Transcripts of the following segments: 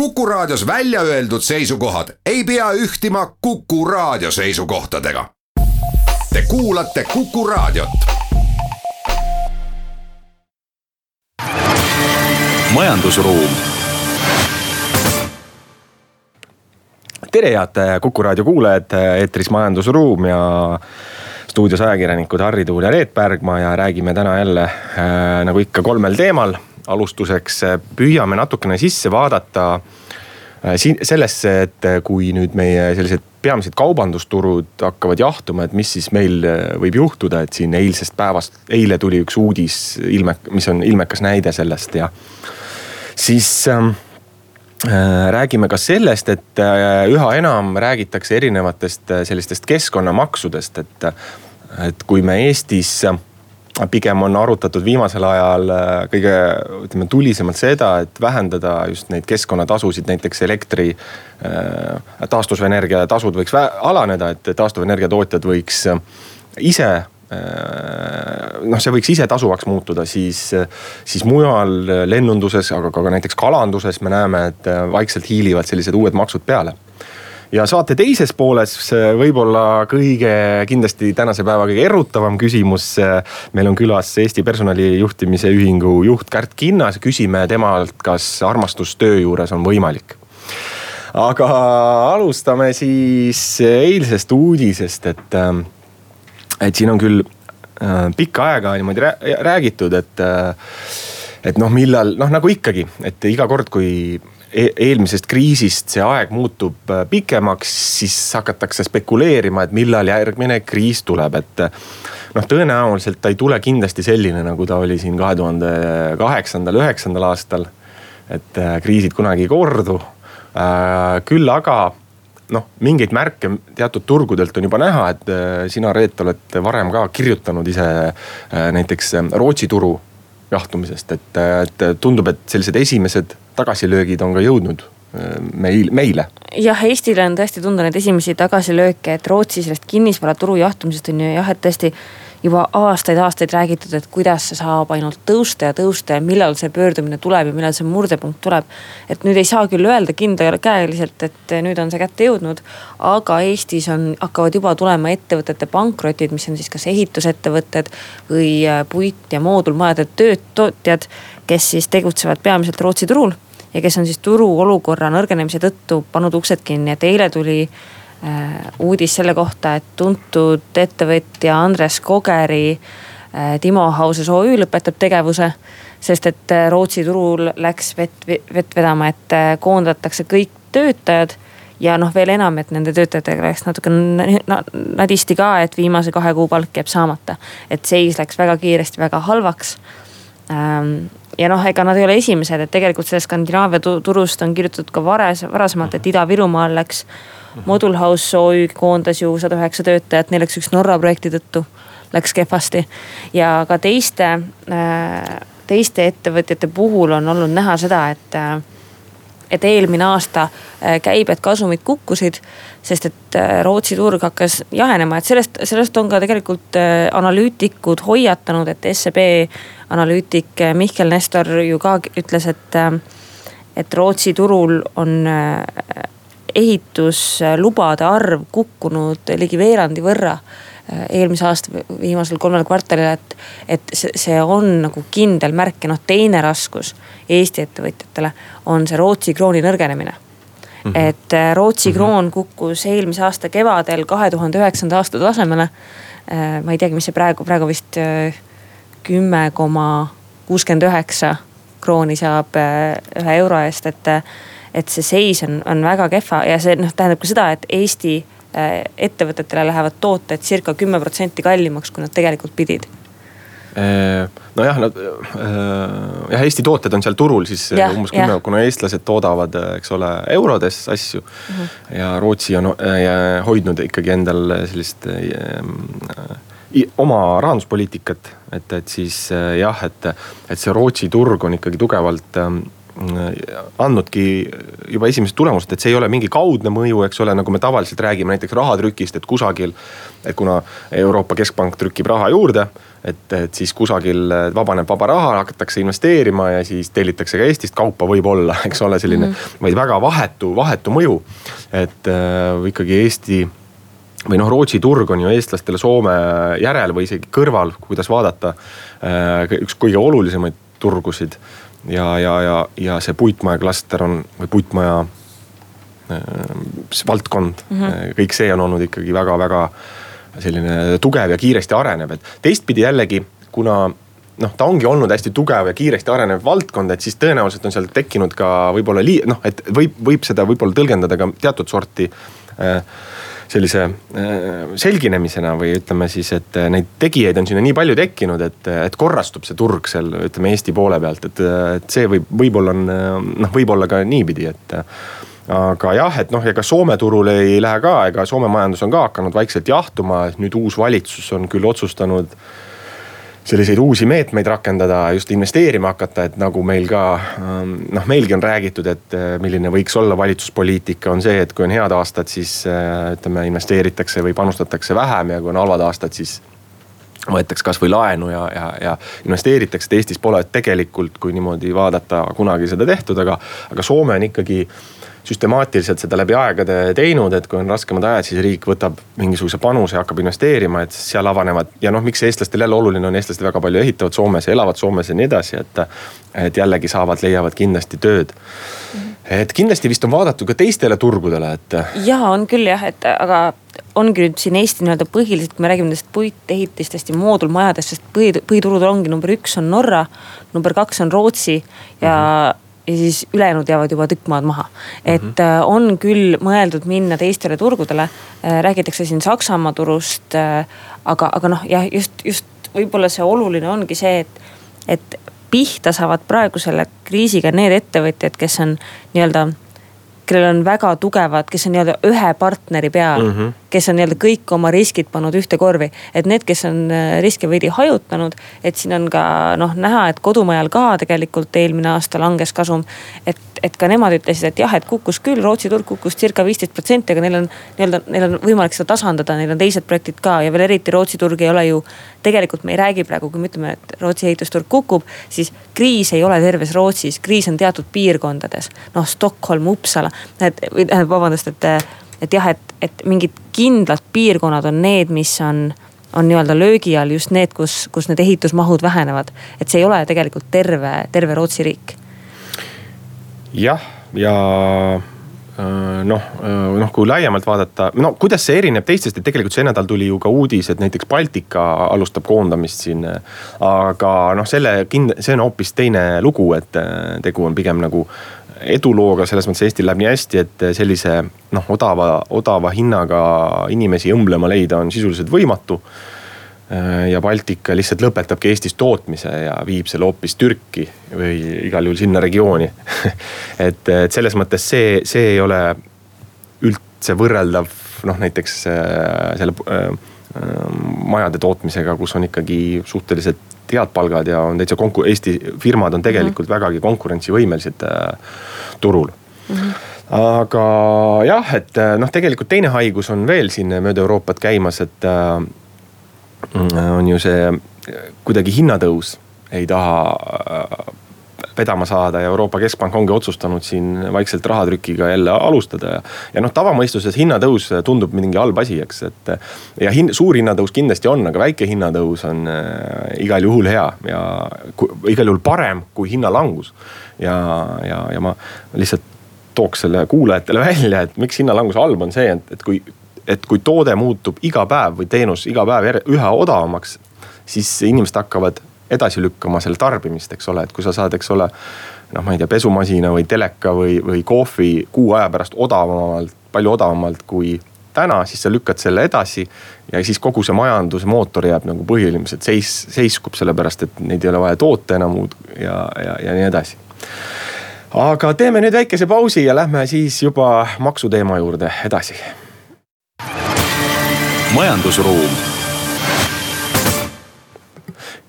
Kuku Raadios välja öeldud seisukohad ei pea ühtima Kuku Raadio seisukohtadega. Te kuulate Kuku Raadiot. majandusruum. tere, head Kuku Raadio kuulajad, eetris Majandusruum ja stuudios ajakirjanikud Harri Tuul ja Reet Pärgma ja räägime täna jälle äh, nagu ikka kolmel teemal alustuseks äh, püüame natukene sisse vaadata äh, siin sellesse, et äh, kui nüüd meie sellised peamised kaubandusturud hakkavad jahtuma, et mis siis meil võib juhtuda, et siin eilsest päevast, eile tuli üks uudis ilme, mis on ilmekas näide sellest ja siis äh, räägime ka sellest, et üha enam räägitakse erinevatest sellistest keskkonnamaksudest, et, et kui me Eestis pigem on arutatud viimasel ajal äh, kõige ütleme tulisemalt seda, et vähendada just neid keskkonnatasusid, näiteks elektri. Äh, taastuvenergia tasud võiks alaneda, et taastuvenergia tootjad võiks äh, ise noh, see võiks ise tasuvaks muutuda, siis, siis mujal lennunduses, aga ka näiteks kalanduses me näeme, et vaikselt hiilivad sellised uued maksud peale ja saate teises pooles võib-olla kõige kindlasti tänase päeva kõige erutavam küsimus. meil on külas Eesti Personalijuhtimise Ühingu juht Kärt Kinnas, küsime temalt, kas armastus töö juures on võimalik. aga alustame siis eilsest uudisest, et, et siin on küll äh, pikka aega niimoodi räägitud, et, et noh, millal noh, nagu ikkagi, et iga kord, kui eelmisest kriisist see aeg muutub äh, pikemaks, siis hakatakse spekuleerima, et millal järgmine kriis tuleb, et. Äh, noh, tõenäoliselt ta ei tule kindlasti selline, nagu ta oli siin kahe tuhande kaheksandal, üheksandal aastal. et äh, kriisid kunagi ei kordu. küll aga noh, mingeid märke teatud turgudelt on juba näha, et sina, Reet, oled varem ka kirjutanud ise näiteks Rootsi turu jahtumisest, et, et tundub, et sellised esimesed tagasilöögid on ka jõudnud äh, meil, meile. jah, Eestile on tõesti tunda neid esimesi tagasilööke, et Rootsi sellest kinnisvaraturu jahtumisest on ju jah, et tõesti juba aastaid-aastaid räägitud, et kuidas see saab ainult tõusta ja tõusta ja millal see pöördumine tuleb ja millal see murdepunkt tuleb. et nüüd ei saa küll öelda kindlakäeliselt, et nüüd on see kätte jõudnud. aga Eestis on, hakkavad juba tulema ettevõtete pankrotid, mis on siis kas ehitusettevõtted või äh, puit- ja moodulmajade tööd, tootjad, kes siis tegutsevad peamiselt Rootsi turul ja kes on siis turuolukorra nõrgenemise tõttu pannud uksed kinni, et eile tuli uudis selle kohta, et tuntud ettevõtja Andres Kogeri äh, Timo Hauses OÜ lõpetab tegevuse. sest et äh, Rootsi turul läks vett, vett vedama, et äh, koondatakse kõik töötajad ja noh, veel enam, et nende töötajatega läks natuke nadisti ka, et viimase kahe kuu palk jääb saamata. et seis läks väga kiiresti väga halvaks ähm, ja noh, ega nad ei ole esimesed, et tegelikult sellest Skandinaavia turust on kirjutatud ka varas, varasemalt, et Ida-Virumaal läks. Modul House OÜ koondas ju sada üheksa töötajat, neil läks üks Norra projekti tõttu, läks kehvasti. ja ka teiste, äh, teiste ettevõtjate puhul on olnud näha seda, et äh, et eelmine aasta äh, käibed, kasumid kukkusid, sest et Rootsi turg hakkas jahenema, et sellest, sellest on ka tegelikult analüütikud hoiatanud, et SEB analüütik Mihkel Nestor ju ka ütles, et, et Rootsi turul on ehituslubade arv kukkunud ligi veerandi võrra äh, eelmise aasta viimasel kolmel kvartalil, et, et see, on nagu kindel märk ja noh, teine raskus Eesti ettevõtjatele on see Rootsi krooni nõrgenemine mm. -hmm. et äh, Rootsi mhm. kroon kukkus eelmise aasta kevadel kahe tuhande üheksanda aasta tasemele. ma ei teagi, mis see praegu, praegu vist kümme koma kuuskümmend üheksa krooni saab ühe euro eest, et. Et see seis on, on väga kehva ja see noh, tähendab ka seda, et Eesti äh, ettevõtetele lähevad tooted circa kümme protsenti kallimaks, kui nad tegelikult pidid äh, nojah, nad jah, Eesti tooted on seal turul siis ja, umbes kümme, kuna eestlased toodavad, eks ole, eurodes asju mm. -hmm. ja Rootsi on hoidnud ikkagi endal sellist oma rahanduspoliitikat, et, et siis äh, jah, et, et see Rootsi turg on ikkagi tugevalt ähm, andnudki juba esimesed tulemused, et see ei ole mingi kaudne mõju, eks ole, nagu me tavaliselt räägime näiteks rahatrükist, et kusagil. et kuna Euroopa Keskpank trükib raha juurde, et, et siis kusagil vabaneb vaba raha, hakatakse investeerima ja siis tellitakse ka Eestist kaupa võib-olla, eks ole, selline mm. -hmm. vaid väga vahetu, vahetu mõju. et äh, ikkagi Eesti või noh, Rootsi turg on ju eestlastele Soome järel või isegi kõrval, kuidas vaadata. Äh, üks kõige olulisemaid turgusid ja, ja, ja, ja see puitmaja klaster on või puitmaja äh, valdkond mm, -hmm. kõik see on olnud ikkagi väga-väga selline tugev ja kiiresti arenev, et teistpidi jällegi, kuna noh, ta ongi olnud hästi tugev ja kiiresti arenev valdkond, et siis tõenäoliselt on seal tekkinud ka võib-olla lii-, noh, et võib, võib seda võib-olla tõlgendada ka teatud sorti äh, sellise äh, selginemisena või ütleme siis, et äh, neid tegijaid on sinna nii palju tekkinud, et, et korrastub see turg seal ütleme Eesti poole pealt, et, et see võib, võib-olla on noh, võib-olla ka niipidi, et aga jah, et noh, ega Soome turul ei lähe ka, ega Soome majandus on ka hakanud vaikselt jahtuma, nüüd uus valitsus on küll otsustanud selliseid uusi meetmeid rakendada, just investeerima hakata, et nagu meil ka ähm, noh, meilgi on räägitud, et äh, milline võiks olla valitsuspoliitika, on see, et kui on head aastad, siis äh, ütleme, investeeritakse või panustatakse vähem ja kui on halvad aastad, siis võetakse kasvõi laenu ja, ja, ja investeeritakse, et Eestis pole tegelikult, kui niimoodi vaadata, kunagi seda tehtud, aga, aga Soome on ikkagi süstemaatiliselt seda läbi aegade teinud, et kui on raskemad ajad, siis riik võtab mingisuguse panuse ja hakkab investeerima, et seal avanevad. ja noh, miks eestlastel jälle oluline on, eestlased väga palju ehitavad Soomes ja elavad Soomes ja nii edasi, et. et jällegi saavad, leiavad kindlasti tööd et kindlasti vist on vaadatud ka teistele turgudele, et. ja on küll jah, et aga ongi nüüd siin Eesti nii-öelda põhiliselt, kui me räägime nendest puitehitistest ja moodulmajadest, sest põhi, põhiturud ongi number üks on Norra, number kaks on Rootsi ja mm. -hmm ja siis ülejäänud jäävad juba tükk maad maha. et mm -hmm. on küll mõeldud minna teistele turgudele, äh, räägitakse siin Saksamaa turust. Äh, aga, aga noh, jah, just, just võib-olla see oluline ongi see, et, et pihta saavad praegu selle kriisiga need ettevõtjad, kes on nii-öelda kellel on väga tugevad, kes on nii-öelda ühe partneri peal mm, -hmm. Kes on nii-öelda kõik oma riskid pannud ühte korvi. et need, kes on äh, riske veidi hajutanud, et siin on ka noh näha, et kodumajal ka tegelikult eelmine aasta langes kasum. et, et ka nemad ütlesid, et jah, et kukkus küll, Rootsi turg kukkus circa viisteist protsenti, aga neil on nii-öelda, neil on võimalik seda tasandada, neil on teised projektid ka ja veel eriti Rootsi turg ei ole ju. tegelikult me ei räägi praegu, kui me ütleme, et Rootsi ehitusturg kukub, siis kriis ei ole terves Rootsis, kriis on teatud piirkondades. noh, Stockholm, Uppsala, et vabandust, et, et jah, et, et mingid kindlad piirkonnad on need, mis on on nii-öelda löögi all just need, kus, kus need ehitusmahud vähenevad. et see ei ole tegelikult terve, terve Rootsi riik jah, ja äh, noh, äh, noh, kui laiemalt vaadata, no kuidas see erineb teistest, et tegelikult see nädal tuli ju ka uudis, et näiteks Baltika alustab koondamist siin. aga noh, selle kind-, see on hoopis teine lugu, et äh, tegu on pigem nagu edulooga, selles mõttes Eestil läheb nii hästi, et sellise noh, odava, odava hinnaga inimesi õmblema leida on sisuliselt võimatu. Ja Baltika lihtsalt lõpetabki Eestis tootmise ja viib selle hoopis Türki või igal juhul sinna regiooni. Et, et selles mõttes see, see ei ole üldse võrreldav noh, näiteks äh, selle äh, majade tootmisega, kus on ikkagi suhteliselt head palgad ja on täitsa konku-, Eesti firmad on tegelikult mm -hmm. vägagi konkurentsivõimelised äh, turul mm. -hmm aga jah, et noh, tegelikult teine haigus on veel siin mööda Euroopat käimas, et äh, on ju see kuidagi hinnatõus ei taha äh, vedama saada ja Euroopa Keskpank ongi otsustanud siin vaikselt rahatrükiga jälle alustada ja. ja noh, tavamõistuses hinnatõus tundub mingi halb asi, eks, et. ja hin-, suur hinnatõus kindlasti on, aga väike hinnatõus on äh, igal juhul hea ja ku, igal juhul parem kui hinnalangus. ja, ja, ja ma lihtsalt tooks selle kuulajatele välja, et miks hinnalangus halb on see, et, et kui et kui toode muutub iga päev või teenus iga päev üha odavamaks, siis inimesed hakkavad edasi lükkama selle tarbimist, eks ole, et kui sa saad, eks ole. noh, ma ei tea, pesumasina või teleka või, või kohvi kuu aja pärast odavamalt, palju odavamalt kui täna, siis sa lükkad selle edasi. ja siis kogu see majanduse mootor jääb nagu põhiliselt seis, seiskub, sellepärast et neid ei ole vaja toota enam muud ja, ja, ja nii edasi aga teeme nüüd väikese pausi ja lähme siis juba maksuteema juurde edasi majandusruum.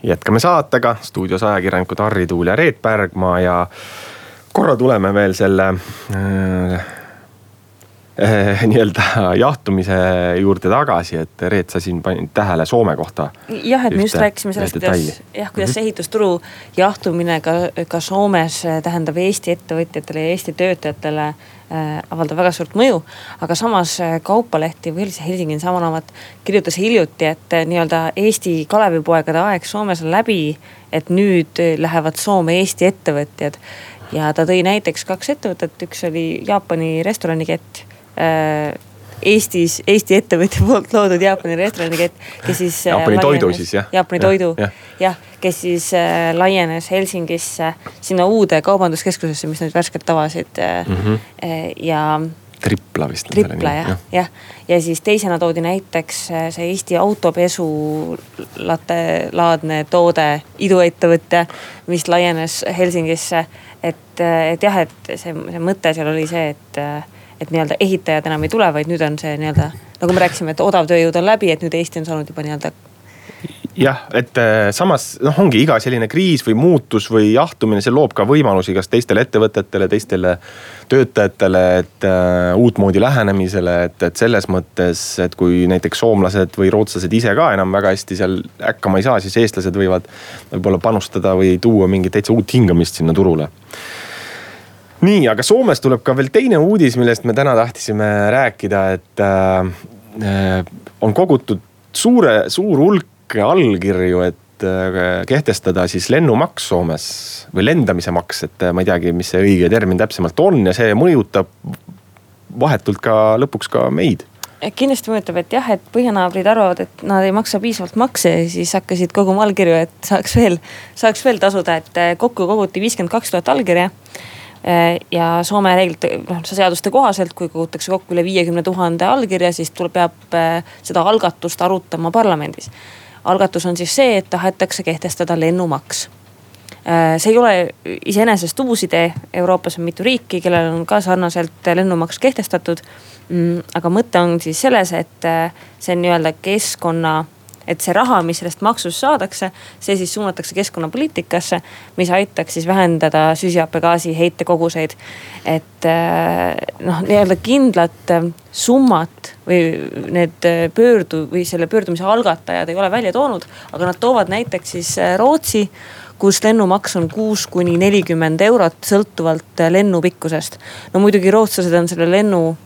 Jätkame saatega, stuudios ajakirjanikud Harri Tuul ja Reet Pärgma ja korra tuleme veel selle äh, eh, nii-öelda jahtumise juurde tagasi, et Reet, sa siin panid tähele Soome kohta. jah, et me just rääkisime sellest, kuidas jah, kuidas see mhm. ehitusturu jahtumine ka, ka Soomes tähendab Eesti ettevõtjatele ja Eesti töötajatele Äh, avaldab väga suurt mõju. aga samas äh, Kaupaleht ja Helsingin Sanomat kirjutas hiljuti, et nii-öelda Eesti Kalevipoegade aeg Soomes on läbi. et nüüd lähevad Soome Eesti ettevõtjad ja ta tõi näiteks kaks ettevõtet, üks oli Jaapani restoranikett Eestis, Eesti ettevõtja poolt loodud Jaapani restoranikett, kes siis. Jaapani laienes, toidu siis jah? Jaapani toidu jah ja,, kes siis äh, laienes Helsingisse sinna uude kaubanduskeskusesse, mis nüüd värskelt avasid mm. -hmm. ja. Tripla vist. Tripla jah, jah, ja. ja siis teisena toodi näiteks see Eesti autopesulate laadne toode, iduettevõte, mis laienes Helsingisse. et, et jah, et see, see mõte seal oli see, et et nii-öelda ehitajad enam ei tule, vaid nüüd on see nii-öelda nagu me rääkisime, et odav tööjõud on läbi, et nüüd Eesti on saanud juba nii-öelda jah, et äh, samas noh, ongi iga selline kriis või muutus või jahtumine, see loob ka võimalusi kas teistele ettevõtetele, teistele töötajatele, et äh, uutmoodi lähenemisele, et, et selles mõttes, et kui näiteks soomlased või rootslased ise ka enam väga hästi seal hakkama ei saa, siis eestlased võivad võib-olla panustada või tuua mingit täitsa uut hingamist sinna turule nii, aga Soomes tuleb ka veel teine uudis, millest me täna tahtsime rääkida, et äh, on kogutud suure, suur hulk allkirju, et äh, kehtestada siis lennumaks Soomes või lendamise maks, et äh, ma ei teagi, mis see õige termin täpsemalt on ja see mõjutab vahetult ka lõpuks ka meid. Kindlasti mõjutab, et jah, et põhjanaabrid arvavad, et nad ei maksa piisavalt makse ja siis hakkasid koguma allkirju, et saaks veel, saaks veel tasuda, et äh, kokku koguti viiskümmend kaks tuhat allkirja ja Soome reeglite, noh seaduste kohaselt, kui kogutakse kokku üle viiekümne tuhande allkirja, siis tuleb, peab äh, seda algatust arutama parlamendis. algatus on siis see, et tahetakse kehtestada lennumaks. Äh, see ei ole iseenesest uus idee, Euroopas on mitu riiki, kellel on ka sarnaselt lennumaks kehtestatud. Mm, aga mõte on siis selles, et see on nii-öelda keskkonna et see raha, mis sellest maksust saadakse, see siis suunatakse keskkonnapoliitikasse, mis aitaks siis vähendada süsihappegaasi heitekoguseid. et äh, noh, nii-öelda kindlat äh, summat või need äh, pöördu või selle pöördumise algatajad ei ole välja toonud, aga nad toovad näiteks siis Rootsi kus lennumaks on kuus kuni nelikümmend eurot, sõltuvalt lennu pikkusest. no muidugi rootslased on selle lennu,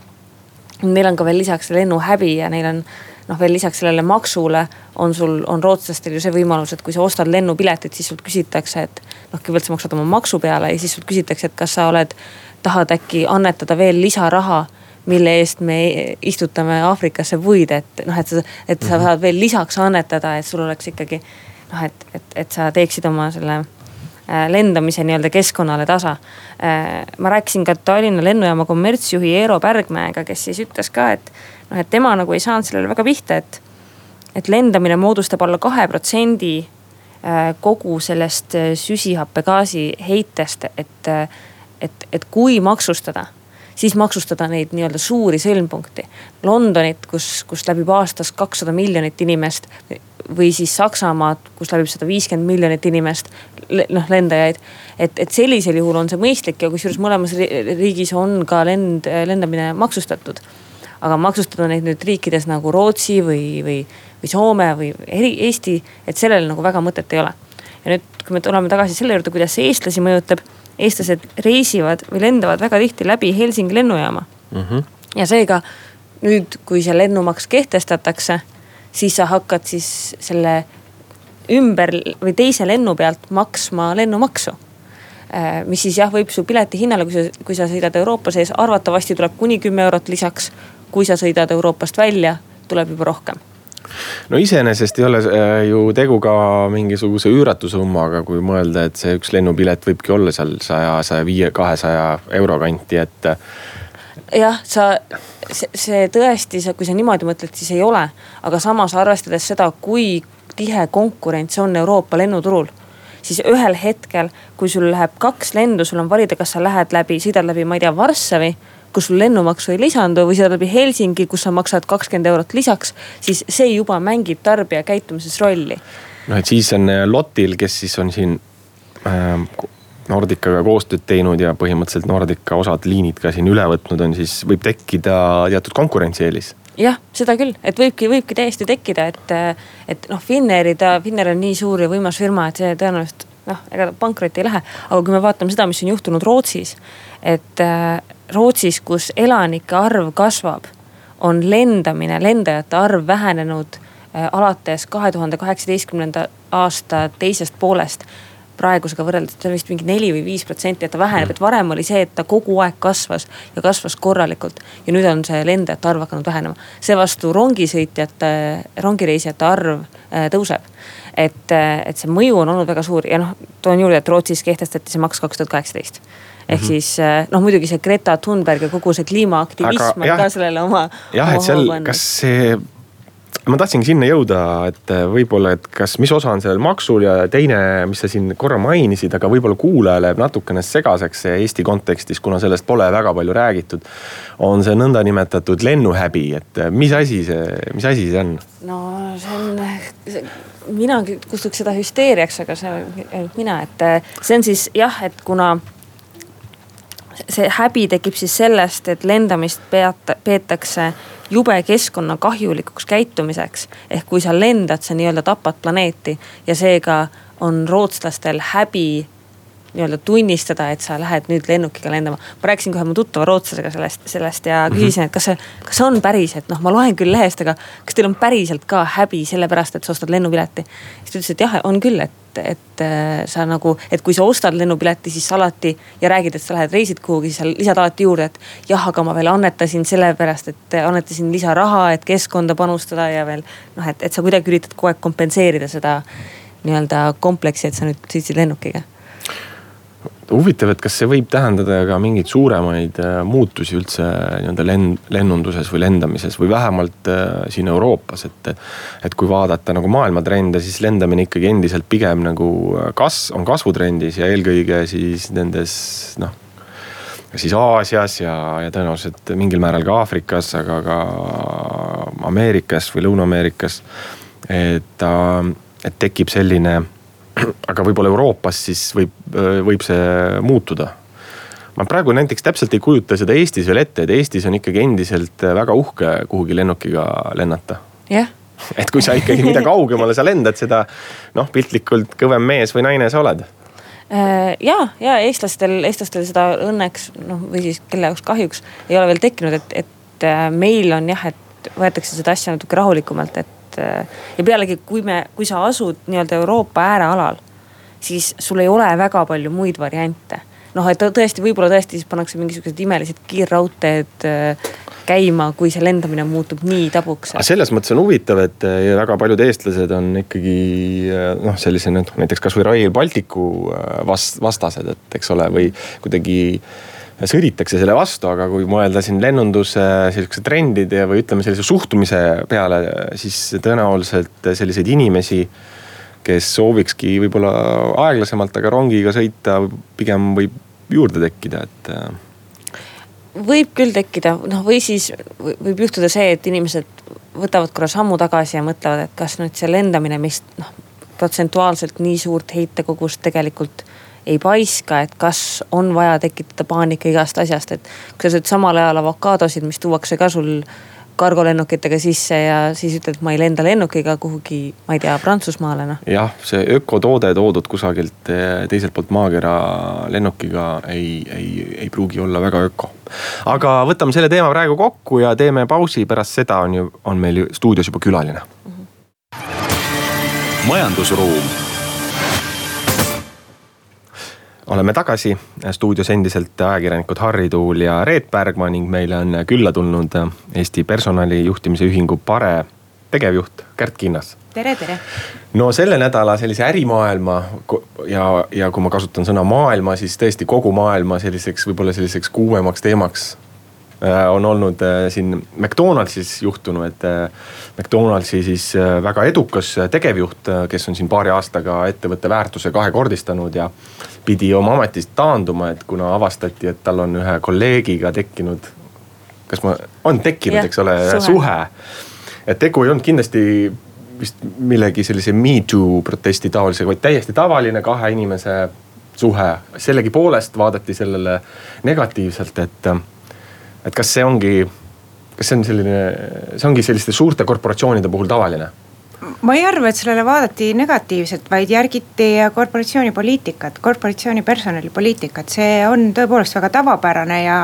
neil on ka veel lisaks lennuhäbi ja neil on noh, veel lisaks sellele maksule on sul, on rootslastel ju see võimalus, et kui sa ostad lennupiletit, siis sult küsitakse, et noh, kõigepealt sa maksad oma maksu peale ja siis sult küsitakse, et kas sa oled, tahad äkki annetada veel lisaraha mille eest me istutame Aafrikasse puid, et noh, et sa, et sa mhm. saad veel lisaks annetada, et sul oleks ikkagi noh, et, et, et sa teeksid oma selle äh, lendamise nii-öelda keskkonnale tasa. Äh, ma rääkisin ka Tallinna lennujaama kommertsjuhi Eero Pärgmäega, kes siis ütles ka, et noh, et tema nagu ei saanud sellele väga pihta, et, et lendamine moodustab alla kahe protsendi äh, kogu sellest äh, süsihappegaasi heitest, et, äh, et, et kui maksustada siis maksustada neid nii-öelda suuri sõlmpunkti. Londonit, kus, kus läbib aastas kakssada miljonit inimest või siis Saksamaad, kus läbib sada viiskümmend miljonit inimest, noh lendajaid. et, et sellisel juhul on see mõistlik ja kusjuures mõlemas riigis on ka lend, lendamine maksustatud aga maksustada neid nüüd riikides nagu Rootsi või, või, või Soome või eri, Eesti, et sellel nagu väga mõtet ei ole. ja nüüd, kui me tuleme tagasi selle juurde, kuidas see eestlasi mõjutab. eestlased reisivad või lendavad väga tihti läbi Helsingi lennujaama mm. -hmm. ja seega nüüd, kui see lennumaks kehtestatakse, siis sa hakkad siis selle ümber või teise lennu pealt maksma lennumaksu äh, mis siis jah, võib su pileti hinnale, kui sa, kui sa sõidad Euroopa sees, arvatavasti tuleb kuni kümme eurot lisaks kui sa sõidad Euroopast välja, tuleb juba rohkem no iseenesest ei ole äh, ju tegu ka mingisuguse üüratu summaga, kui mõelda, et see üks lennupilet võibki olla seal saja, saja viie, kahesaja euro kanti, et. jah, sa, see, tõesti, kui sa niimoodi mõtled, siis ei ole. aga samas arvestades seda, kui tihe konkurents on Euroopa lennuturul siis ühel hetkel, kui sul läheb kaks lendu, sul on valida, kas sa lähed läbi, sõidad läbi, ma ei tea, Varssavi kus sul lennumaksu ei lisandu või sõidad läbi Helsingi, kus sa maksad kakskümmend eurot lisaks, siis see juba mängib tarbija käitumises rolli. noh, et siis on äh, Lotil, kes siis on siin äh, Nordicaga koostööd teinud ja põhimõtteliselt Nordica osad liinid ka siin üle võtnud on, siis võib tekkida teatud konkurentsieelis jah, seda küll, et võibki, võibki täiesti tekkida, et, et noh, Finneri, ta, Finnair on nii suur ja võimas firma, et see tõenäoliselt noh, ega ta pankrotti ei lähe. aga kui me vaatame seda, mis on juhtunud Rootsis, et äh, Rootsis, kus elanike arv kasvab, on lendamine, lendajate arv vähenenud äh, alates kahe tuhande kaheksateistkümnenda aasta teisest poolest praegusega võrreldes, see on vist mingi neli või viis protsenti, et ta väheneb, et varem oli see, et ta kogu aeg kasvas ja kasvas korralikult. ja nüüd on see lendajate arv hakanud vähenema, seevastu rongisõitjate, rongireisijate arv äh, tõuseb. et, äh, et see mõju on olnud väga suur ja noh, toon juurde, et Rootsis kehtestati see maks kaks tuhat kaheksateist ehk mm -hmm. siis äh, noh, muidugi see Greta Thunberg ja kogu see kliimaaktivism on ka sellele oma. jah, et seal, kas see ma tahtsingi sinna jõuda, et äh, võib-olla, et kas, mis osa on sellel maksul ja teine, mis sa siin korra mainisid, aga võib-olla kuulajale jääb natukene segaseks see Eesti kontekstis, kuna sellest pole väga palju räägitud. on see nõndanimetatud lennuhäbi, et äh, mis asi see, mis asi see on? no see on, mina kutsuks seda hüsteeriaks, aga see ainult mina, et see on siis jah, et kuna see häbi tekib siis sellest, et lendamist peata, peetakse jube keskkonnakahjulikuks käitumiseks. ehk kui sa lendad, sa nii-öelda tapad planeeti ja seega on rootslastel häbi nii-öelda tunnistada, et sa lähed nüüd lennukiga lendama. ma rääkisin kohe mu tuttava rootslasega sellest, sellest ja mhm. küsisin, et kas see, kas see on päris, et noh, ma loen küll lehest, aga kas teil on päriselt ka häbi sellepärast, et sa ostad lennupileti. siis ta ütles, et jah, on küll, et, et äh, sa nagu, et kui sa ostad lennupileti, siis alati ja räägid, et sa lähed reisid kuhugi, siis sa lisad alati juurde, et jah, aga ma veel annetasin sellepärast, et annetasin lisaraha, et keskkonda panustada ja veel noh, et, et sa kuidagi üritad kogu aeg kompenseerida seda nii-öelda kompleksi, et sa nüüd sõitsid lennukiga huvitav, et kas see võib tähendada ka mingeid suuremaid äh, muutusi üldse nii-öelda lend-, lennunduses või lendamises või vähemalt äh, siin Euroopas, et. et kui vaadata nagu maailmatrende, siis lendamine ikkagi endiselt pigem nagu äh, kas-, on kasvutrendis ja eelkõige siis nendes noh siis Aasias ja, ja tõenäoliselt mingil määral ka Aafrikas, aga ka Ameerikas või Lõuna-Ameerikas. et, et tekib selline aga võib-olla Euroopas siis võib, võib see muutuda ma praegu näiteks täpselt ei kujuta seda Eestis veel ette, et Eestis on ikkagi endiselt väga uhke kuhugi lennukiga lennata. jah yeah. et kui sa ikkagi, mida kaugemale sa lendad, seda noh, piltlikult kõvem mees või naine sa oled äh, ja, ja eestlastel, eestlastel seda õnneks noh, või siis kelle jaoks kahjuks ei ole veel tekkinud, et, et äh, meil on jah, et võetakse seda asja natuke rahulikumalt, et äh, ja pealegi, kui me, kui sa asud nii-öelda Euroopa äärealal, siis sul ei ole väga palju muid variante. noh, et tõesti, võib-olla tõesti siis pannakse mingisugused imelised kiirraudteed äh, käima, kui see lendamine muutub nii tabuks. selles mõttes on huvitav, et äh, väga paljud eestlased on ikkagi noh, sellise näiteks kasvõi Rail Balticu vast-, vastased, et eks ole, või kuidagi sõditakse selle vastu, aga kui mõelda siin lennunduse sihukese trendide või ütleme sellise suhtumise peale, siis tõenäoliselt selliseid inimesi, kes soovikski võib-olla aeglasemalt, aga rongiga sõita, pigem võib juurde tekkida, et äh. võib küll tekkida, noh või siis võib juhtuda see, et inimesed võtavad korra sammu tagasi ja mõtlevad, et kas nüüd see lendamine, mis noh protsentuaalselt nii suurt heitekogust tegelikult ei paiska, et kas on vaja tekitada paanika igast asjast, et. kui sa sööd samal ajal avokaadosid, mis tuuakse ka sul kargolennukitega sisse ja siis ütled, ma ei lenda lennukiga kuhugi, ma ei tea, Prantsusmaale noh. jah, see ökotoode toodud kusagilt eh, teiselt poolt maakera lennukiga ei, ei, ei pruugi olla väga öko. aga võtame selle teema praegu kokku ja teeme pausi, pärast seda on ju, on meil ju stuudios juba külaline mm. -hmm. majandusruum oleme tagasi stuudios endiselt ajakirjanikud Harri Tuul ja Reet Pärgma ning meile on külla tulnud Eesti Personalijuhtimise Ühingu Pare tegevjuht Kärt Kinnas. tere, tere. no selle nädala sellise ärimaailma ja, ja kui ma kasutan sõna maailma, siis tõesti kogu maailma selliseks, võib-olla selliseks kuumemaks teemaks on olnud äh, siin McDonaldsis juhtunu, et äh, McDonaldsi siis väga edukas tegevjuht, kes on siin paari aastaga ettevõtte väärtuse kahekordistanud ja pidi oma ametist taanduma, et kuna avastati, et tal on ühe kolleegiga tekkinud, kas ma, on tekkinud, eks ole, suhe. et tegu ei olnud kindlasti vist millegi sellise me too protesti taolisega, vaid täiesti tavaline kahe inimese suhe, sellegipoolest vaadati sellele negatiivselt, et, et kas see ongi, kas see on selline, see ongi selliste suurte korporatsioonide puhul tavaline? ma ei arva, et sellele vaadati negatiivselt, vaid järgiti korporatsiooni poliitikat, korporatsiooni personalipoliitikat, see on tõepoolest väga tavapärane ja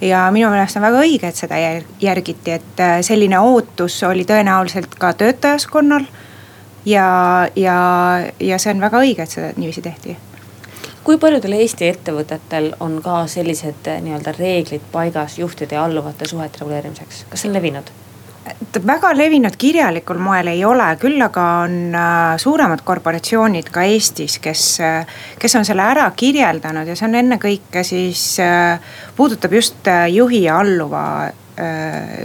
ja minu meelest on väga õige, et seda järgiti, et äh, selline ootus oli tõenäoliselt ka töötajaskonnal. ja, ja, ja see on väga õige, et seda niiviisi tehti kui paljudel Eesti ettevõtetel on ka sellised äh, nii-öelda reeglid paigas juhtide ja alluvate suhete reguleerimiseks, kas see on levinud? väga levinud kirjalikul moel ei ole, küll aga on äh, suuremad korporatsioonid ka Eestis, kes, äh, kes on selle ära kirjeldanud ja see on ennekõike siis, äh, puudutab just juhi ja alluva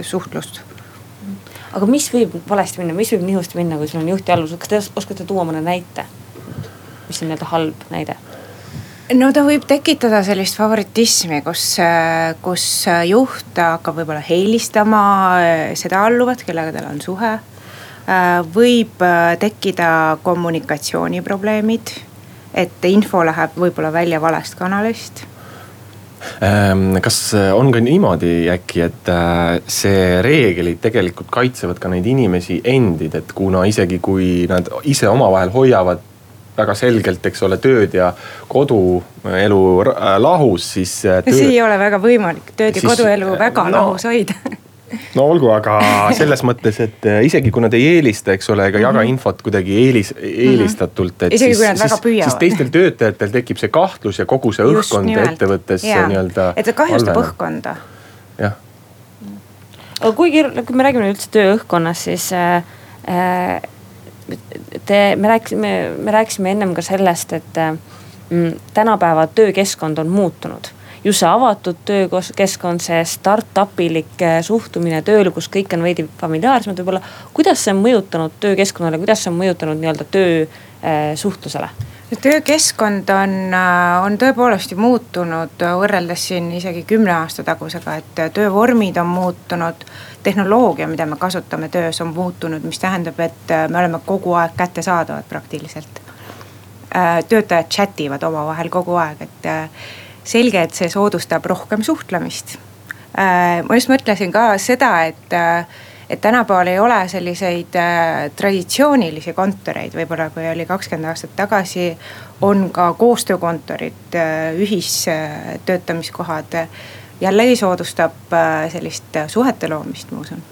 suhtlust aga mis võib valesti minna, mis võib nihusti minna, kui sul on juht ja alluvus, kas te oskate tuua mõne näite? mis on nii-öelda halb näide no ta võib tekitada sellist favoritismi, kus, kus juht hakkab võib-olla eelistama äh, seda alluvat, kellega tal on suhe. Äh, võib äh, tekkida kommunikatsiooniprobleemid, et info läheb võib-olla välja valest kanalist ähm, kas on ka niimoodi äkki, et see reeglid tegelikult kaitsevad ka neid inimesi endid, et kuna isegi kui nad ise omavahel hoiavad väga selgelt, eks ole, tööd ja koduelu äh, lahus, siis äh, töö.... see ei ole väga võimalik, tööd ja siis, koduelu väga no, lahus hoida no olgu, aga selles mõttes, et äh, isegi kui nad ei eelista, eks ole, ega jaga mm -hmm. infot kuidagi eelis, eelistatult, et isegi siis, siis, siis teistel töötajatel tekib see kahtlus ja kogu see õhkkond ettevõttes nii-öelda. et see kahjustab õhkkonda. jah. aga kuigi, kui me räägime üldse tööõhkkonnast, siis äh, Te, me rääkisime, me rääkisime ennem ka sellest, et mm, tänapäeva töökeskkond on muutunud just see avatud töökeskkond, see startup-ilik eh, suhtumine tööle, kus kõik on veidi familiaarsemad võib-olla. kuidas see on mõjutanud töökeskkonnale, kuidas see on mõjutanud nii-öelda töösuhtlusele äh,? Töökeskkond on, äh, on tõepoolest ju muutunud võrreldes siin isegi kümne aasta tagusega, et töövormid on muutunud. tehnoloogia, mida me kasutame töös, on muutunud, mis tähendab, et äh, me oleme kogu aeg kättesaadavad praktiliselt. Äh, töötajad chat ivad omavahel kogu aeg, et selge, et see soodustab rohkem suhtlemist. ma just mõtlesin ka seda, et et tänapäeval ei ole selliseid äh, traditsioonilisi kontoreid, võib-olla kui oli kakskümmend aastat tagasi. on ka koostöökontorid äh,, ühistöötamiskohad äh,. jällegi soodustab äh, sellist suhete loomist, ma usun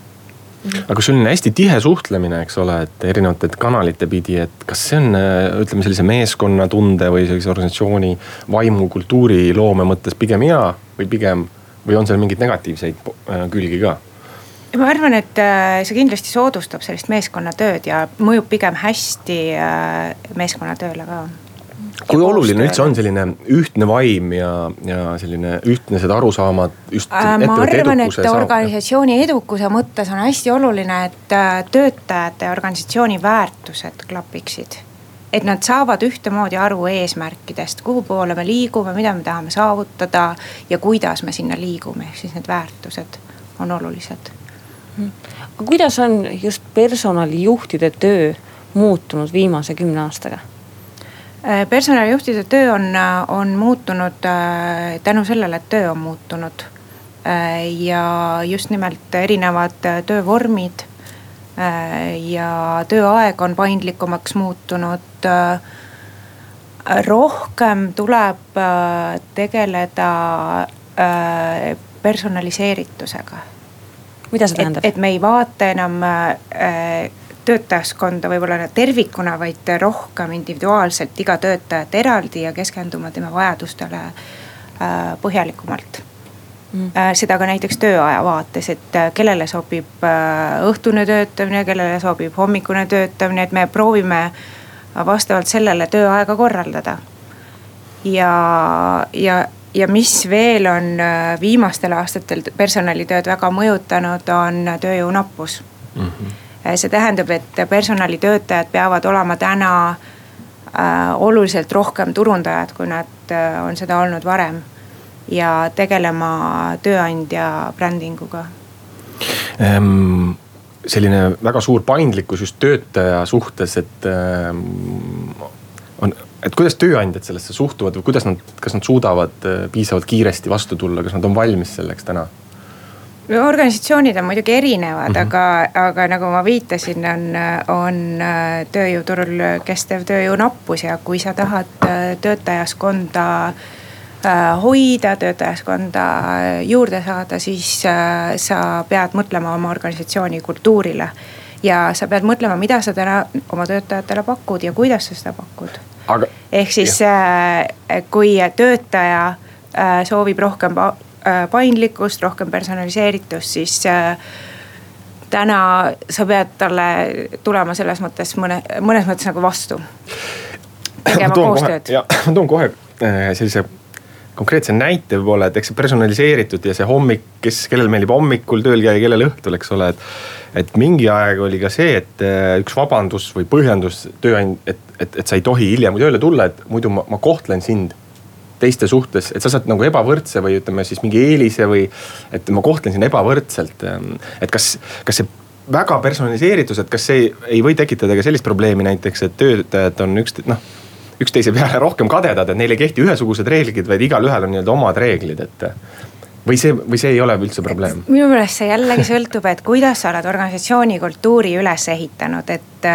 aga sul on hästi tihe suhtlemine, eks ole, et erinevate kanalite pidi, et kas see on, äh, ütleme sellise meeskonnatunde või sellise organisatsiooni vaimu, kultuuriloome mõttes pigem hea või pigem, või on seal mingeid negatiivseid äh, külgi ka? Ma arvan, et äh, see kindlasti soodustab sellist meeskonnatööd ja mõjub pigem hästi äh, meeskonnatööle ka. kui oluline üldse on selline ühtne vaim ja, ja selline ühtnesed arusaamad just äh,? ma arvan, et organisatsiooni edukuse mõttes on hästi oluline, et töötajate ja organisatsiooni väärtused klapiksid et nad saavad ühtemoodi aru eesmärkidest, kuhu poole me liigume, mida me tahame saavutada ja kuidas me sinna liigume, ehk siis need väärtused on olulised aga kuidas on just personalijuhtide töö muutunud viimase kümne aastaga? Äh, personalijuhtide töö on, äh, on muutunud äh, tänu sellele, et töö on muutunud. ja just nimelt erinevad töövormid ja tööaeg on paindlikumaks muutunud. rohkem tuleb tegeleda personaliseeritusega mida see tähendab? et me ei vaata enam äh, töötajaskonda võib-olla tervikuna, vaid rohkem individuaalselt iga töötajat eraldi ja keskendume tema vajadustele äh, põhjalikumalt mm.. Äh, seda ka näiteks tööaja vaates, et äh, kellele sobib äh, õhtune töötamine, kellele sobib hommikune töötamine, et me proovime vastavalt sellele tööaega korraldada. ja, ja ja mis veel on äh, viimastel aastatel personalitööd väga mõjutanud, on tööjõu nappus mm. -hmm. see tähendab, et personalitöötajad peavad olema täna äh, oluliselt rohkem turundajad, kui nad äh, on seda olnud varem. ja tegelema tööandja brändinguga ähm selline väga suur paindlikkus just töötaja suhtes, et ähm, on et kuidas tööandjad sellesse suhtuvad või kuidas nad, kas nad suudavad piisavalt kiiresti vastu tulla, kas nad on valmis selleks täna? organisatsioonid on muidugi erinevad mm, -hmm. aga, aga nagu ma viitasin, on, on tööjõuturul kestev tööjõu nappus ja kui sa tahad töötajaskonda Äh, hoida, töötajaskonda juurde saada, siis äh, sa pead mõtlema oma organisatsiooni kultuurile. ja sa pead mõtlema, mida sa täna oma töötajatele pakud ja kuidas sa seda pakud. Ehk siis. Äh, kui töötaja soovib rohkem paindlikkust, rohkem personaliseeritust, siis täna sa pead talle tulema selles mõttes mõne, mõnes mõttes nagu vastu. tegema koostööd. ma toon kohe sellise konkreetse näite võib-olla, et eks see personaliseeritud ja see hommik, kes, kellel meeldib hommikul tööl käia, kellel õhtul, eks ole, et. et mingi aeg oli ka see, et äh, üks vabandus või põhjendus tööandja, et, et, et sa ei tohi hiljem tööle tulla, et muidu ma, ma kohtlen sind teiste suhtes, et sa saad nagu ebavõrdse või ütleme siis mingi eelise või. et ma kohtlen sind ebavõrdselt, ähm, et kas, kas see väga personaliseeritus, et kas see ei, ei või tekitada ka sellist probleemi näiteks, et töötajad on üksteist noh üksteise peale rohkem kadedad, et neil ei kehti ühesugused reeglid, vaid igalühel on nii-öelda omad reeglid, et või see, või see ei ole üldse probleem? minu meelest see jällegi sõltub, et kuidas sa oled organisatsiooni kultuuri üles ehitanud, et.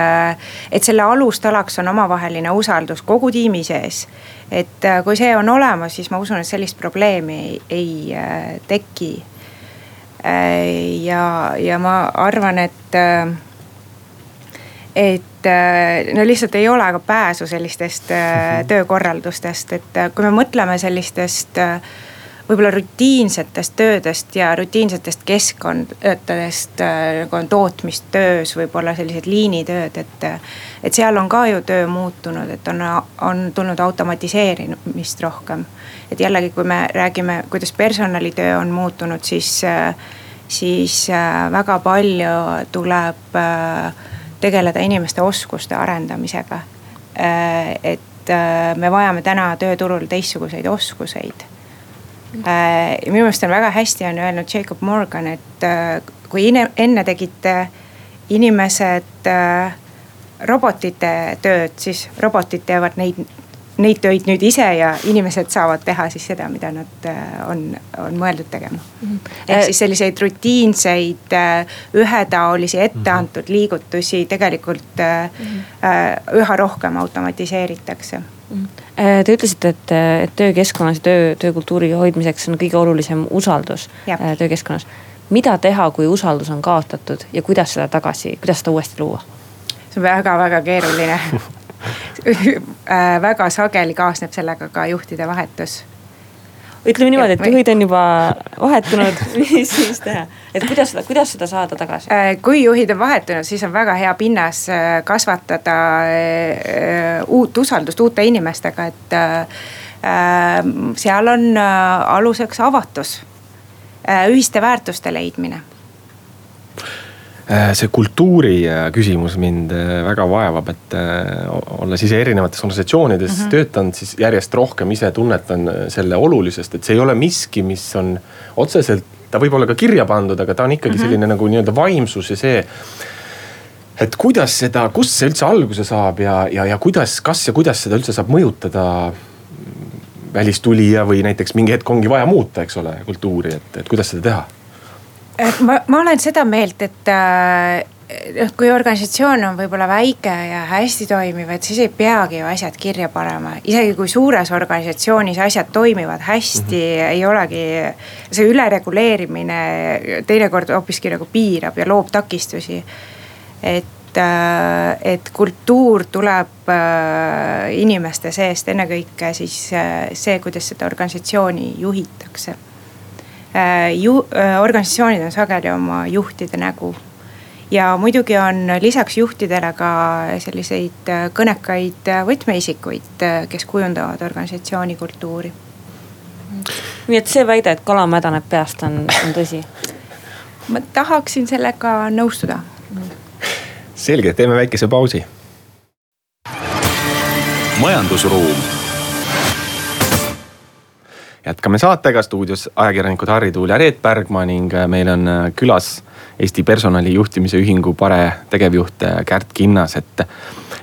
et selle alustalaks on omavaheline usaldus kogu tiimi sees. et kui see on olemas, siis ma usun, et sellist probleemi ei, ei äh, teki. ja, ja ma arvan, et, et et äh, no lihtsalt ei ole ka pääsu sellistest äh, mhm. töökorraldustest, et äh, kui me mõtleme sellistest võib-olla rutiinsetest töödest ja rutiinsetest keskkondadest nagu on tootmistöös võib-olla sellised liinitööd, et. et seal on ka ju töö muutunud, et on, on tulnud automatiseerimist rohkem. et jällegi, kui me räägime, kuidas personalitöö on muutunud, siis, siis väga palju tuleb tegeleda inimeste oskuste arendamisega. Äh, et äh, me vajame täna tööturul teistsuguseid oskuseid. Äh, minu meelest on väga hästi on öelnud Jacob Morgan, et kui enne tegid inimesed robotite tööd, siis robotid teevad neid neid töid nüüd ise ja inimesed saavad teha siis seda, mida nad äh, on, on mõeldud tegema. -hmm. ehk siis selliseid rutiinseid, äh, ühetaolisi etteantud mhm. liigutusi tegelikult -hmm. üha rohkem automatiseeritakse. Te ütlesite, et, et töökeskkonnas ja töö, töökultuuri hoidmiseks on kõige olulisem usaldus ja. töökeskkonnas. mida teha, kui usaldus on kaotatud ja kuidas seda tagasi, kuidas seda uuesti luua? see on väga-väga keeruline Äh, väga sageli kaasneb sellega ka juhtide vahetus. Ütleme niimoodi, et juhid on juba vahetunud, mis siis teha, et kuidas seda, kuidas seda saada tagasi? Äh, kui juhid on vahetunud, siis on väga hea pinnas äh, kasvatada uut usaldust uute inimestega, et seal on aluseks avatus, ühiste väärtuste leidmine. Äh, see kultuuri äh, küsimus mind äh, väga vaevab, et olles ise erinevates organisatsioonides mm -hmm. töötanud, siis järjest rohkem ise tunnetan selle olulisest, et see ei ole miski, mis on otseselt, ta võib olla ka kirja pandud, aga ta on ikkagi mm -hmm. selline nagu nii-öelda vaimsus ja see et kuidas seda, kust see üldse alguse saab ja, ja, ja kuidas, kas ja kuidas seda üldse saab mõjutada välistulija või näiteks mingi hetk ongi vaja muuta, eks ole, kultuuri, et, et kuidas seda teha ma, ma olen seda meelt, et noh, kui organisatsioon on võib-olla väike ja hästi toimiv, et siis ei peagi ju asjad kirja panema. isegi kui suures organisatsioonis asjad toimivad hästi mm, -hmm. ei olegi see ülereguleerimine teinekord hoopiski nagu piirab ja loob takistusi. et, äh, et kultuur tuleb inimeste seest ennekõike siis see, kuidas seda organisatsiooni juhitakse Äh, ju-, äh, organisatsioonid on sageli oma juhtide nägu. ja muidugi on lisaks juhtidele ka selliseid äh, kõnekaid võtmeisikuid, kes kujundavad organisatsiooni kultuuri. nii et see väide, et kala mädaneb peast, on, on tõsi? ma tahaksin sellega nõustuda. selge, teeme väikese pausi. majandusruum jätkame saatega stuudios ajakirjanikud Harri Tuul ja Reet Pärgma ning äh, meil on äh, külas Eesti Personalijuhtimise Ühingu Pare tegevjuht äh, Kärt Kinnas, et.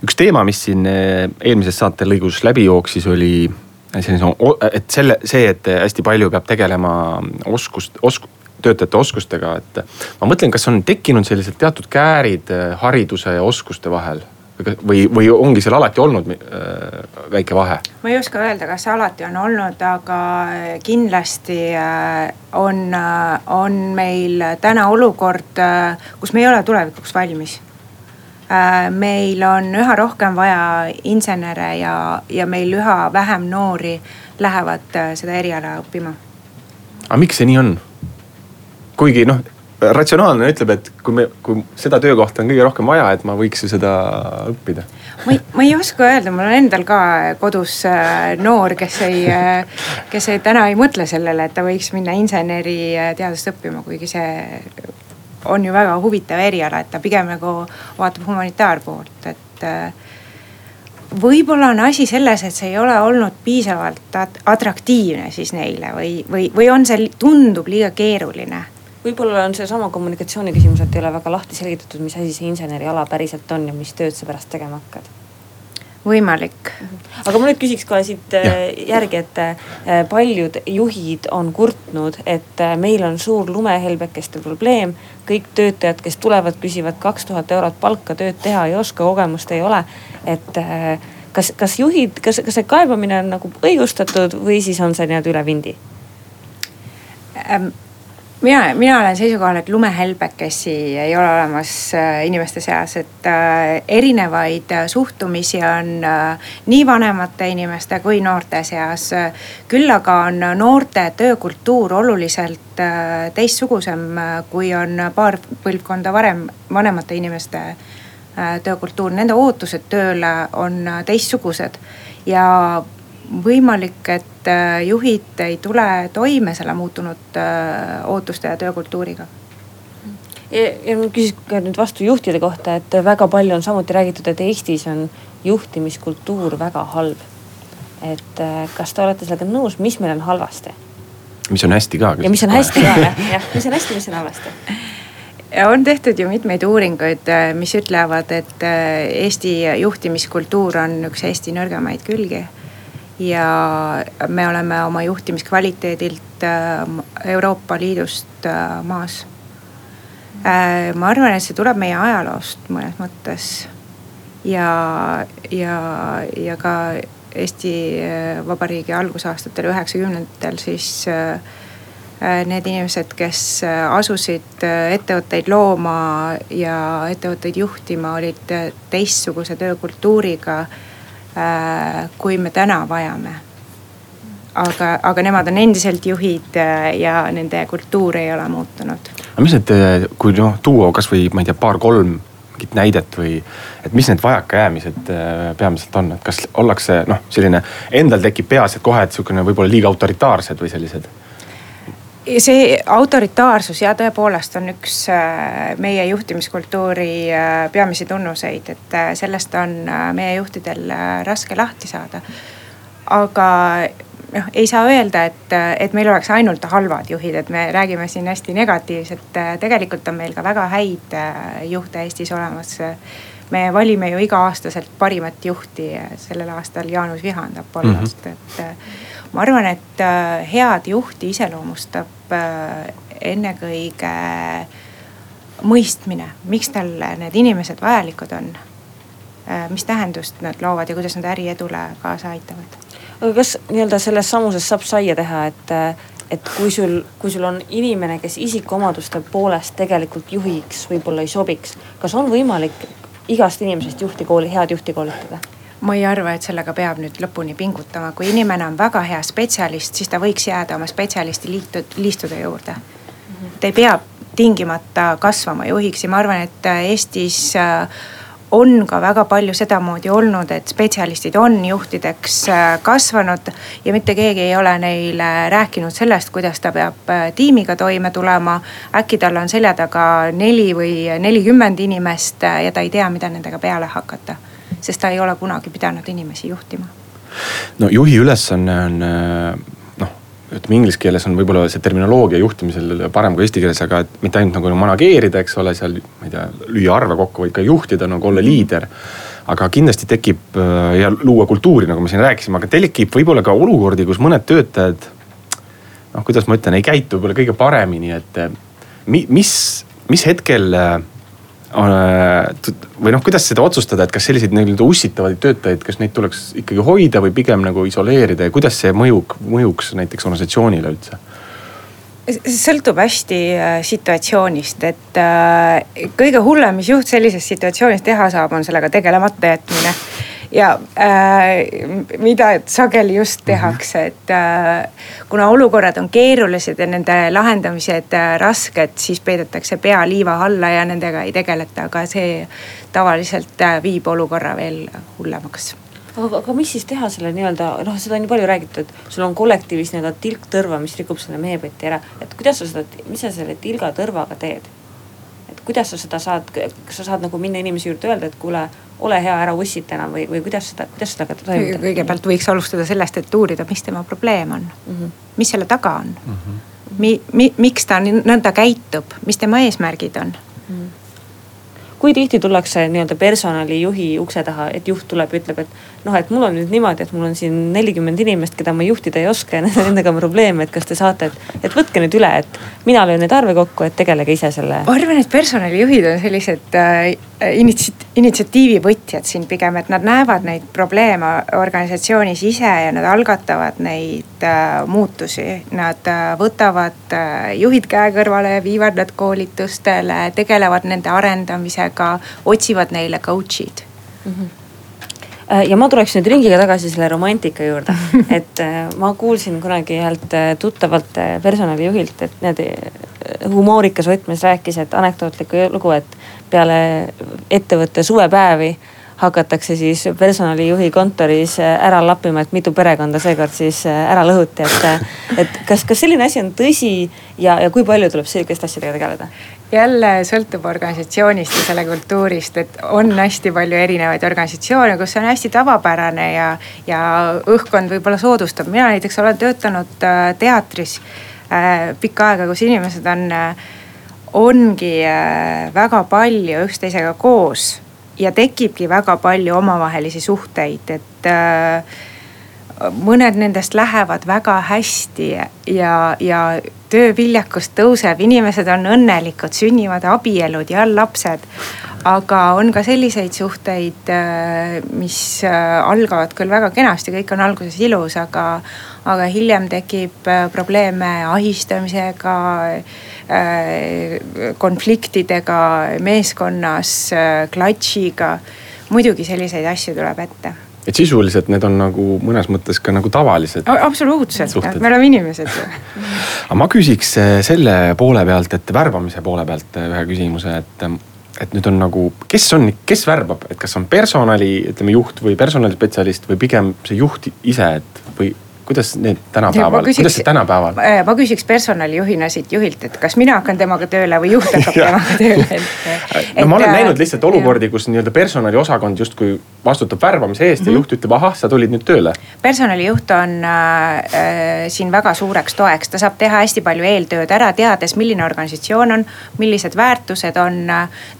üks teema, mis siin eelmises saate lõigus läbi jooksis, oli sellise, et selle, see, et hästi palju peab tegelema oskust, osk-, töötajate oskustega, et. ma mõtlen, kas on tekkinud sellised teatud käärid hariduse ja oskuste vahel või, või ongi seal alati olnud äh, väike vahe? ma ei oska öelda, kas alati on olnud, aga kindlasti äh, on, äh, on meil täna olukord, kus me ei ole tulevikuks valmis. meil on üha rohkem vaja insenere ja, ja meil üha vähem noori lähevad seda eriala õppima. aga miks see nii on? kuigi noh, ratsionaalne ütleb, et kui me, kui seda töökohta on kõige rohkem vaja, et ma võiks ju seda õppida. ma ei, ma ei oska öelda, mul on endal ka kodus äh, noor, kes ei, äh, kes ei, täna ei mõtle sellele, et ta võiks minna inseneriteadust äh, õppima, kuigi see on ju väga huvitav eriala, et ta pigem nagu vaatab humanitaarpoolt, et võib-olla on asi selles, et see ei ole olnud piisavalt atraktiivne siis neile või, või, või on see, tundub liiga keeruline võib-olla on seesama kommunikatsiooni küsimus, et ei ole väga lahti selgitatud, mis asi see inseneriala päriselt on ja mis tööd sa pärast tegema hakkad võimalik. aga ma nüüd küsiks kohe siit äh, ja. järgi, et äh, paljud juhid on kurtnud, et äh, meil on suur lumehelbekeste probleem. kõik töötajad, kes tulevad, küsivad kaks tuhat eurot palka, tööd teha ei oska, kogemust ei ole. et kas, kas juhid, kas, kas see kaebamine on nagu õigustatud või siis on see nii-öelda üle vindi ähm,? Mina, mina olen seisukohal, et lumehelbekesi ei ole olemas äh, inimeste seas, et äh, erinevaid äh, suhtumisi on nii vanemate inimeste kui noorte seas. küll aga on noorte töökultuur oluliselt teistsugusem, kui on paar põlvkonda varem vanemate inimeste töökultuur, nende ootused tööle on teistsugused ja võimalik, et äh, juhid ei tule toime selle muutunud äh, ootuste ja töökultuuriga ja, ja ma küsiks ka nüüd vastu juhtide kohta, et väga palju on samuti räägitud, et Eestis on juhtimiskultuur väga halb. et äh, kas te olete sellega nõus, mis meil on halvasti? mis on hästi ka. ja mis on hästi ka jah, jah, mis on hästi, mis on halvasti on tehtud ju mitmeid uuringuid, mis ütlevad, et Eesti juhtimiskultuur on üks Eesti nõrgemaid külgi ja me oleme oma juhtimiskvaliteedilt äh, Euroopa Liidust äh, maas. Äh, ma arvan, et see tuleb meie ajaloost mõnes mõttes. ja, ja, ja ka Eesti Vabariigi algusaastatel, üheksakümnendatel siis need inimesed, kes asusid ettevõtteid looma ja ettevõtteid juhtima, olid teistsuguse töökultuuriga kui me täna vajame. aga, aga nemad on endiselt juhid äh, ja nende kultuur ei ole muutunud. aga mis need, äh, kui noh tuua kasvõi ma ei tea, paar-kolm mingit näidet või, et mis need vajakajäämised peamiselt on, et kas ollakse noh, selline endal tekib peas, et kohe, et sihukene võib-olla liiga autoritaarsed või sellised see autoritaarsus ja tõepoolest on üks äh, meie juhtimiskultuuri äh, peamisi tunnuseid, et äh, sellest on meie juhtidel raske lahti saada. aga noh, ei saa öelda, et, et meil oleks ainult halvad juhid, et me räägime siin hästi negatiivselt. tegelikult on meil ka väga häid juhte Eestis olemas. me valime ju iga-aastaselt parimat juhti, sellel aastal Jaanus Vihand Apollost mm, -hmm. et ma arvan, et äh, head juhti iseloomustab äh, ennekõike mõistmine, miks talle need inimesed vajalikud on. Äh, mis tähendust nad loovad ja kuidas nad äriedule kaasa aitavad. aga kas nii-öelda selles samuses saab saia teha, et, et kui sul, kui sul on inimene, kes isikuomaduste poolest tegelikult juhiks võib-olla ei sobiks, kas on võimalik igast inimesest juhti kooli, head juhti koolitada? Ma ei arva, et sellega peab nüüd lõpuni pingutama, kui inimene on väga hea spetsialist, siis ta võiks jääda oma spetsialisti liitu, liistude juurde. ta ei pea tingimata kasvama juhiks ja ma arvan, et Eestis äh, on ka väga palju sedamoodi olnud, et spetsialistid on juhtideks äh, kasvanud ja mitte keegi ei ole neile rääkinud sellest, kuidas ta peab äh, tiimiga toime tulema. äkki tal on selja taga neli või nelikümmend inimest ja ta ei tea, mida nendega peale hakata sest ta ei ole kunagi pidanud inimesi juhtima. no juhi ülesanne on äh, noh, ütleme inglise keeles on võib-olla see terminoloogia juhtimisel parem kui eesti keeles, aga et mitte ainult nagu manageerida, eks ole, seal ma ei tea, lüüa arve kokku, vaid ka juhtida nagu olla liider. aga kindlasti tekib äh, ja luua kultuuri, nagu me siin rääkisime, aga tekib võib-olla ka olukordi, kus mõned töötajad. noh, kuidas ma ütlen, ei käitu võib-olla kõige paremini, et mis, mis hetkel või noh, kuidas seda otsustada, et kas selliseid nii-öelda ussitavaid töötajaid, kas neid tuleks ikkagi hoida või pigem nagu isoleerida ja kuidas see mõjub, mõjuks näiteks organisatsioonile üldse? sõltub hästi äh, situatsioonist, et äh, kõige hullem, mis juht sellises situatsioonis teha saab, on sellega tegelemata jätmine ja äh, mida sageli just mhm. tehakse, et äh, kuna olukorrad on keerulised ja nende lahendamised äh, rasked, siis peidetakse pea liiva alla ja nendega ei tegeleta, aga see tavaliselt äh, viib olukorra veel hullemaks aga, aga mis siis teha selle nii-öelda noh, seda on nii palju räägitud, sul on kollektiivis nii-öelda tilk tõrva, mis rikub selle mehepoti ära, et kuidas sa seda, mis sa selle tilga tõrvaga teed? Kuidas sa seda saad, kas sa saad nagu minna inimese juurde öelda, et kuule, ole hea, ära ussita enam või, või kuidas seda, kuidas sellega toimetada? kõigepealt võiks alustada sellest, et uurida, mis tema probleem on mm. -hmm. mis selle taga on mm? -hmm. Mi, mi, miks ta nõnda käitub, mis tema eesmärgid on mm? -hmm kui tihti tullakse nii-öelda personalijuhi ukse taha, et juht tuleb ja ütleb, et noh, et mul on nüüd niimoodi, et mul on siin nelikümmend inimest, keda ma juhtida ei oska ja nendega on probleeme, et kas te saate, et, et võtke nüüd üle, et mina löön neid arve kokku, et tegelege ise selle. ma arvan, et personalijuhid on sellised äh, initsi-, initsiatiivi võtjad siin pigem, et nad näevad neid probleeme organisatsioonis ise ja nad algatavad neid äh, muutusi. Nad äh, võtavad äh, juhid käe kõrvale, viivad nad koolitustele, tegelevad nende arendamisega, otsivad neile coach'id mm. -hmm ja ma tuleks nüüd ringiga tagasi selle romantika juurde, et äh, ma kuulsin kunagi ühelt äh, tuttavalt personalijuhilt, et need humoorikas võtmes rääkis, et anekdootlikku lugu, et peale ettevõtte suvepäevi hakatakse siis personalijuhi kontoris ära lappima, et mitu perekonda seekord siis ära lõhuti, et. et kas, kas selline asi on tõsi ja, ja kui palju tuleb sihukeste asjadega tegeleda? Jälle sõltub organisatsioonist ja selle kultuurist, et on hästi palju erinevaid organisatsioone, kus on hästi tavapärane ja, ja õhkkond võib-olla soodustab. mina näiteks olen töötanud äh, teatris äh, pikka aega, kus inimesed on, äh, ongi väga palju üksteisega koos ja tekibki väga palju omavahelisi suhteid, et mõned nendest lähevad väga hästi ja, ja tööviljakus tõuseb, inimesed on õnnelikud, sünnivad abielud ja lapsed. aga on ka selliseid suhteid, äh, mis äh, algavad küll väga kenasti, kõik on alguses ilus, aga, aga hiljem tekib äh, probleeme ahistamisega konfliktidega meeskonnas, klatšiga. muidugi selliseid asju tuleb ette et sisuliselt need on nagu mõnes mõttes ka nagu tavalised. absoluutselt, me oleme inimesed ju. Aga ma küsiks eh, selle poole pealt, et värbamise poole pealt eh, ühe küsimuse, et et nüüd on nagu, kes on, kes värbab, et kas on personali, ütleme juht või personalispetsialist või pigem see juht ise, et või kuidas need tänapäeval, kuidas see tänapäeval? Äh, ma küsiks personalijuhina siit juhilt, et kas mina hakkan temaga tööle või juht hakkab temaga tööle no ma olen äh, näinud lihtsalt olukordi, kus nii-öelda personaliosakond justkui vastutab värbamise eest mm -hmm. ja mhm. juht ütleb, ahah, sa tulid nüüd tööle. personalijuht on äh, äh, siin väga suureks toeks, ta saab teha hästi palju eeltööd ära, teades, milline organisatsioon on, millised väärtused on.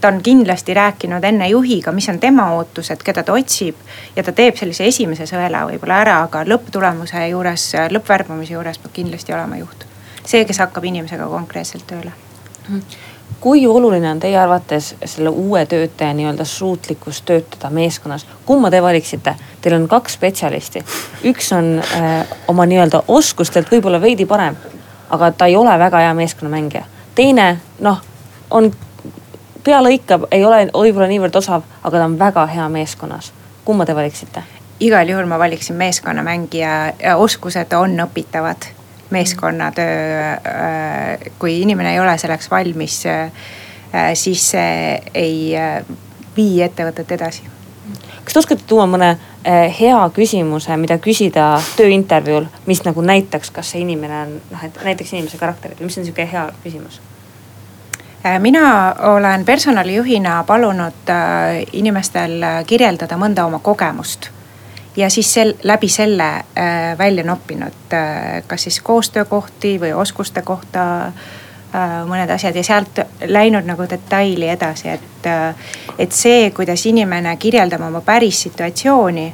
ta on kindlasti rääkinud enne juhiga, mis on tema ootused, keda ta otsib ja ta teeb sellise esimese sõela võib-olla ära, aga lõpptulemuse juures, lõppvärbamise juures peab kindlasti olema juht. see, kes hakkab inimesega konkreetselt tööle kui oluline on teie arvates selle uue töötaja nii-öelda suutlikkus töötada meeskonnas, kumma te valiksite? Teil on kaks spetsialisti, üks on äh, oma nii-öelda oskustelt võib-olla veidi parem, aga ta ei ole väga hea meeskonnamängija. teine noh, on, pea lõikab, ei ole võib-olla niivõrd osav, aga ta on väga hea meeskonnas. kumma te valiksite? Igal juhul ma valiksin meeskonnamängija, oskused on õpitavad. meeskonnatöö, äh, kui inimene ei ole selleks valmis, äh, siis see ei äh, vii ettevõtet edasi. kas te oskate tuua mõne hea küsimuse, mida küsida tööintervjuul, mis nagu näitaks, kas see inimene on noh, et näiteks inimese karakterit mis on sihuke hea küsimus? mina olen personalijuhina palunud inimestel kirjeldada mõnda oma kogemust ja siis sel, läbi selle äh, välja noppinud äh, kas siis koostöökohti või oskuste kohta äh, mõned asjad ja sealt läinud nagu detaili edasi, et, äh, et see, kuidas inimene kirjeldab oma päris situatsiooni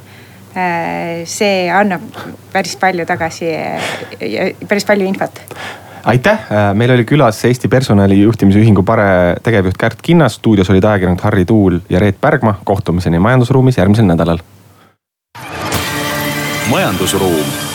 äh,. see annab päris palju tagasi äh,, päris palju infot aitäh, äh, meil oli külas Eesti Personalijuhtimise Ühingu Pare tegevjuht Kärt Kinnas, stuudios olid ajakirjanikud Harri Tuul ja Reet Pärgma. kohtumiseni majandusruumis järgmisel nädalal. Majandusruum